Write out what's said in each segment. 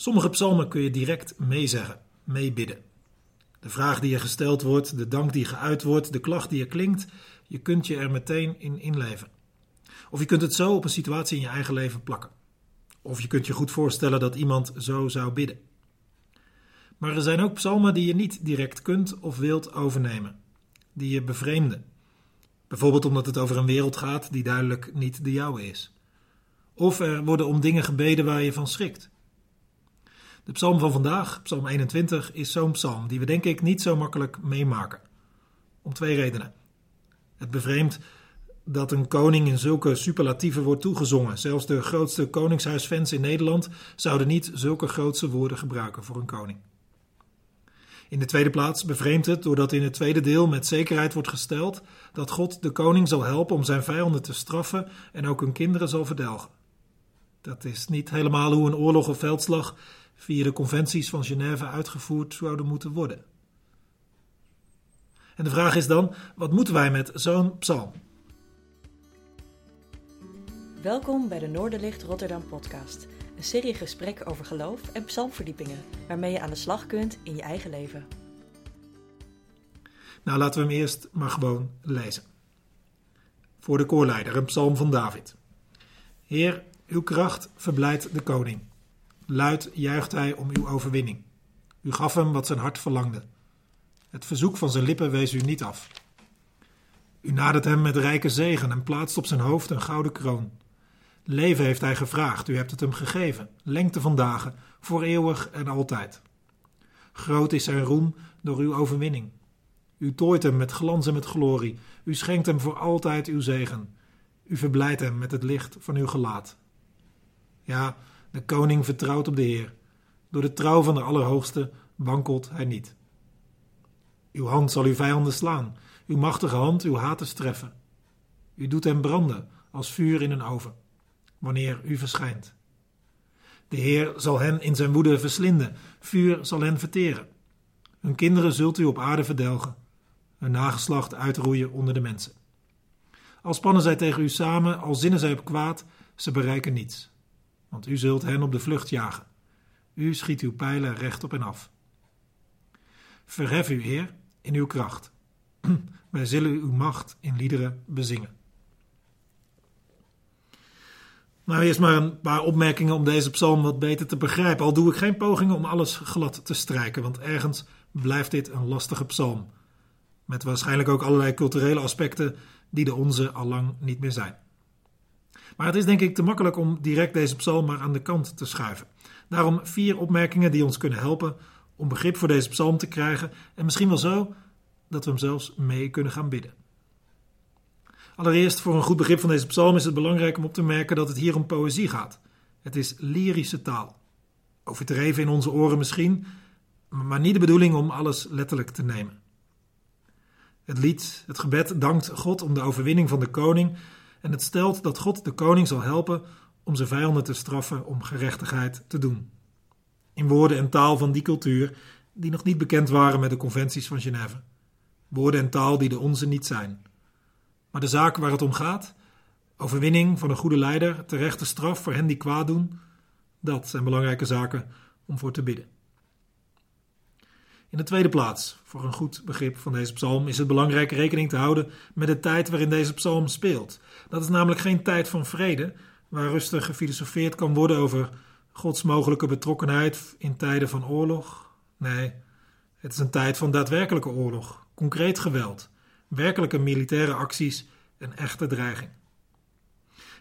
Sommige psalmen kun je direct meezeggen, meebidden. De vraag die je gesteld wordt, de dank die geuit wordt, de klacht die er klinkt, je kunt je er meteen in inleven. Of je kunt het zo op een situatie in je eigen leven plakken. Of je kunt je goed voorstellen dat iemand zo zou bidden. Maar er zijn ook psalmen die je niet direct kunt of wilt overnemen, die je bevreemden. Bijvoorbeeld omdat het over een wereld gaat die duidelijk niet de jouwe is. Of er worden om dingen gebeden waar je van schrikt. De psalm van vandaag, psalm 21, is zo'n psalm die we denk ik niet zo makkelijk meemaken. Om twee redenen. Het bevreemdt dat een koning in zulke superlatieven wordt toegezongen. Zelfs de grootste koningshuisfans in Nederland zouden niet zulke grootse woorden gebruiken voor een koning. In de tweede plaats bevreemdt het doordat in het tweede deel met zekerheid wordt gesteld dat God de koning zal helpen om zijn vijanden te straffen en ook hun kinderen zal verdelgen. Dat is niet helemaal hoe een oorlog of veldslag via de conventies van Genève uitgevoerd zouden moeten worden. En de vraag is dan: wat moeten wij met zo'n psalm? Welkom bij de Noorderlicht Rotterdam podcast. Een serie gesprekken over geloof en psalmverdiepingen, waarmee je aan de slag kunt in je eigen leven. Nou, laten we hem eerst maar gewoon lezen. Voor de koorleider, een psalm van David. Heer, uw kracht verblijdt de koning. Luid juicht hij om uw overwinning. U gaf hem wat zijn hart verlangde. Het verzoek van zijn lippen wees u niet af. U nadert hem met rijke zegen en plaatst op zijn hoofd een gouden kroon. Leven heeft hij gevraagd, u hebt het hem gegeven. Lengte van dagen, voor eeuwig en altijd. Groot is zijn roem door uw overwinning. U tooit hem met glans en met glorie. U schenkt hem voor altijd uw zegen. U verblijdt hem met het licht van uw gelaat. Ja, de koning vertrouwt op de Heer. Door de trouw van de Allerhoogste wankelt hij niet. Uw hand zal uw vijanden slaan, uw machtige hand uw haters treffen. U doet hem branden als vuur in een oven, wanneer u verschijnt. De Heer zal hen in zijn woede verslinden, vuur zal hen verteren. Hun kinderen zult u op aarde verdelgen, hun nageslacht uitroeien onder de mensen. Al spannen zij tegen u samen, al zinnen zij op kwaad, ze bereiken niets want u zult hen op de vlucht jagen. U schiet uw pijlen recht op en af. Verhef u, Heer, in uw kracht. Wij zullen uw macht in liederen bezingen. Nou, eerst maar een paar opmerkingen om deze psalm wat beter te begrijpen. Al doe ik geen pogingen om alles glad te strijken, want ergens blijft dit een lastige psalm. Met waarschijnlijk ook allerlei culturele aspecten die de onze al lang niet meer zijn. Maar het is denk ik te makkelijk om direct deze psalm maar aan de kant te schuiven. Daarom vier opmerkingen die ons kunnen helpen om begrip voor deze psalm te krijgen en misschien wel zo dat we hem zelfs mee kunnen gaan bidden. Allereerst, voor een goed begrip van deze psalm is het belangrijk om op te merken dat het hier om poëzie gaat. Het is lyrische taal. Overdreven in onze oren misschien, maar niet de bedoeling om alles letterlijk te nemen. Het lied, het gebed dankt God om de overwinning van de koning en het stelt dat God de koning zal helpen om zijn vijanden te straffen om gerechtigheid te doen. In woorden en taal van die cultuur die nog niet bekend waren met de conventies van Genève. Woorden en taal die de onze niet zijn. Maar de zaak waar het om gaat, overwinning van een goede leider, terechte straf voor hen die kwaad doen, dat zijn belangrijke zaken om voor te bidden. In de tweede plaats, voor een goed begrip van deze psalm, is het belangrijk rekening te houden met de tijd waarin deze psalm speelt. Dat is namelijk geen tijd van vrede, waar rustig gefilosofeerd kan worden over Gods mogelijke betrokkenheid in tijden van oorlog. Nee, het is een tijd van daadwerkelijke oorlog, concreet geweld, werkelijke militaire acties en echte dreiging.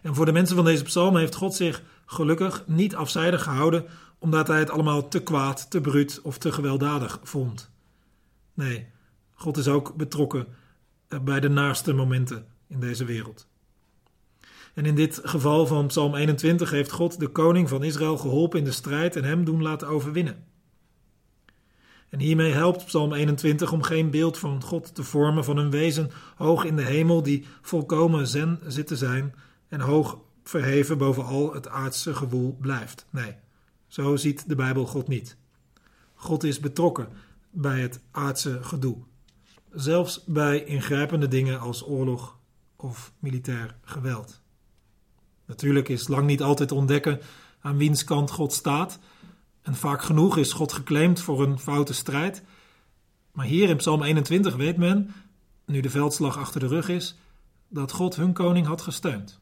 En voor de mensen van deze psalm heeft God zich gelukkig niet afzijdig gehouden omdat hij het allemaal te kwaad, te bruut of te gewelddadig vond. Nee, God is ook betrokken bij de naaste momenten in deze wereld. En in dit geval van Psalm 21 heeft God de koning van Israël geholpen in de strijd en hem doen laten overwinnen. En hiermee helpt Psalm 21 om geen beeld van God te vormen van een wezen hoog in de hemel die volkomen zen zit te zijn en hoog verheven boven al het aardse gewoel blijft. Nee, zo ziet de Bijbel God niet. God is betrokken bij het aardse gedoe, zelfs bij ingrijpende dingen als oorlog of militair geweld. Natuurlijk is lang niet altijd ontdekken aan wiens kant God staat. En vaak genoeg is God geclaimd voor een foute strijd. Maar hier in Psalm 21 weet men, nu de veldslag achter de rug is, dat God hun koning had gesteund.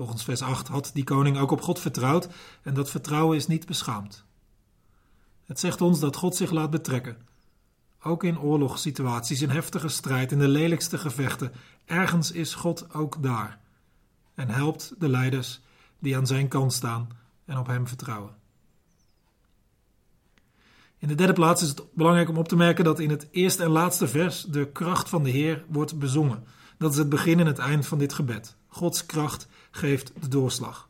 Volgens vers 8 had die koning ook op God vertrouwd en dat vertrouwen is niet beschaamd. Het zegt ons dat God zich laat betrekken. Ook in oorlogssituaties, in heftige strijd, in de lelijkste gevechten, ergens is God ook daar. En helpt de leiders die aan zijn kant staan en op hem vertrouwen. In de derde plaats is het belangrijk om op te merken dat in het eerste en laatste vers de kracht van de Heer wordt bezongen. Dat is het begin en het eind van dit gebed. Gods kracht geeft de doorslag.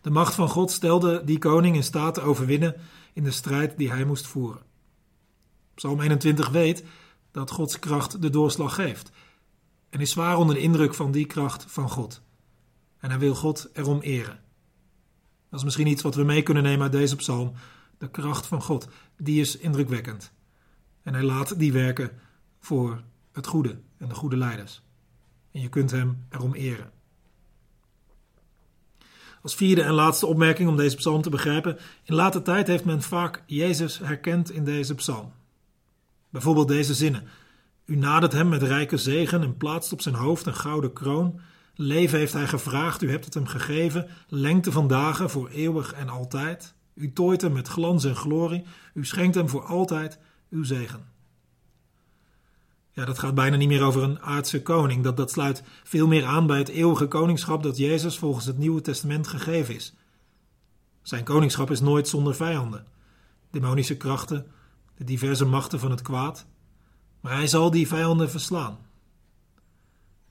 De macht van God stelde die koning in staat te overwinnen in de strijd die hij moest voeren. Psalm 21 weet dat Gods kracht de doorslag geeft en is zwaar onder de indruk van die kracht van God. En hij wil God erom eren. Dat is misschien iets wat we mee kunnen nemen uit deze psalm. De kracht van God, die is indrukwekkend. En hij laat die werken voor het goede en de goede leiders. En je kunt hem erom eren. Als vierde en laatste opmerking om deze psalm te begrijpen. In later tijd heeft men vaak Jezus herkend in deze psalm. Bijvoorbeeld deze zinnen. U nadert hem met rijke zegen en plaatst op zijn hoofd een gouden kroon. Leven heeft hij gevraagd, u hebt het hem gegeven. Lengte van dagen voor eeuwig en altijd. U tooit hem met glans en glorie. U schenkt hem voor altijd uw zegen. Ja, dat gaat bijna niet meer over een aardse koning. Dat, dat sluit veel meer aan bij het eeuwige koningschap dat Jezus volgens het Nieuwe Testament gegeven is. Zijn koningschap is nooit zonder vijanden. Demonische krachten, de diverse machten van het kwaad. Maar hij zal die vijanden verslaan.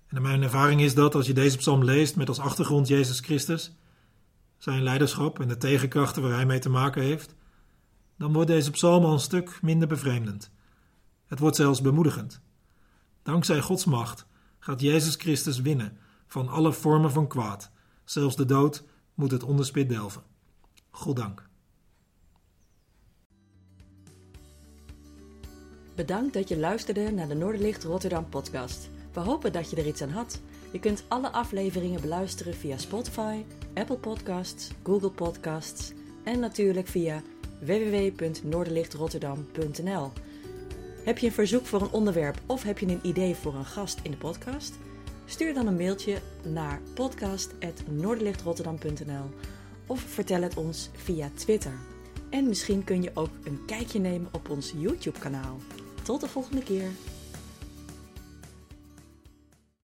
En mijn ervaring is dat als je deze psalm leest met als achtergrond Jezus Christus, zijn leiderschap en de tegenkrachten waar hij mee te maken heeft, dan wordt deze psalm al een stuk minder bevreemdend. Het wordt zelfs bemoedigend. Dankzij Gods macht gaat Jezus Christus winnen van alle vormen van kwaad. Zelfs de dood moet het onderspit delven. Goddank. Bedankt dat je luisterde naar de Noorderlicht Rotterdam podcast. We hopen dat je er iets aan had. Je kunt alle afleveringen beluisteren via Spotify, Apple Podcasts, Google Podcasts en natuurlijk via www.noorderlichtrotterdam.nl. Heb je een verzoek voor een onderwerp of heb je een idee voor een gast in de podcast? Stuur dan een mailtje naar podcast.noorderlichtrotterdam.nl of vertel het ons via Twitter. En misschien kun je ook een kijkje nemen op ons YouTube kanaal. Tot de volgende keer.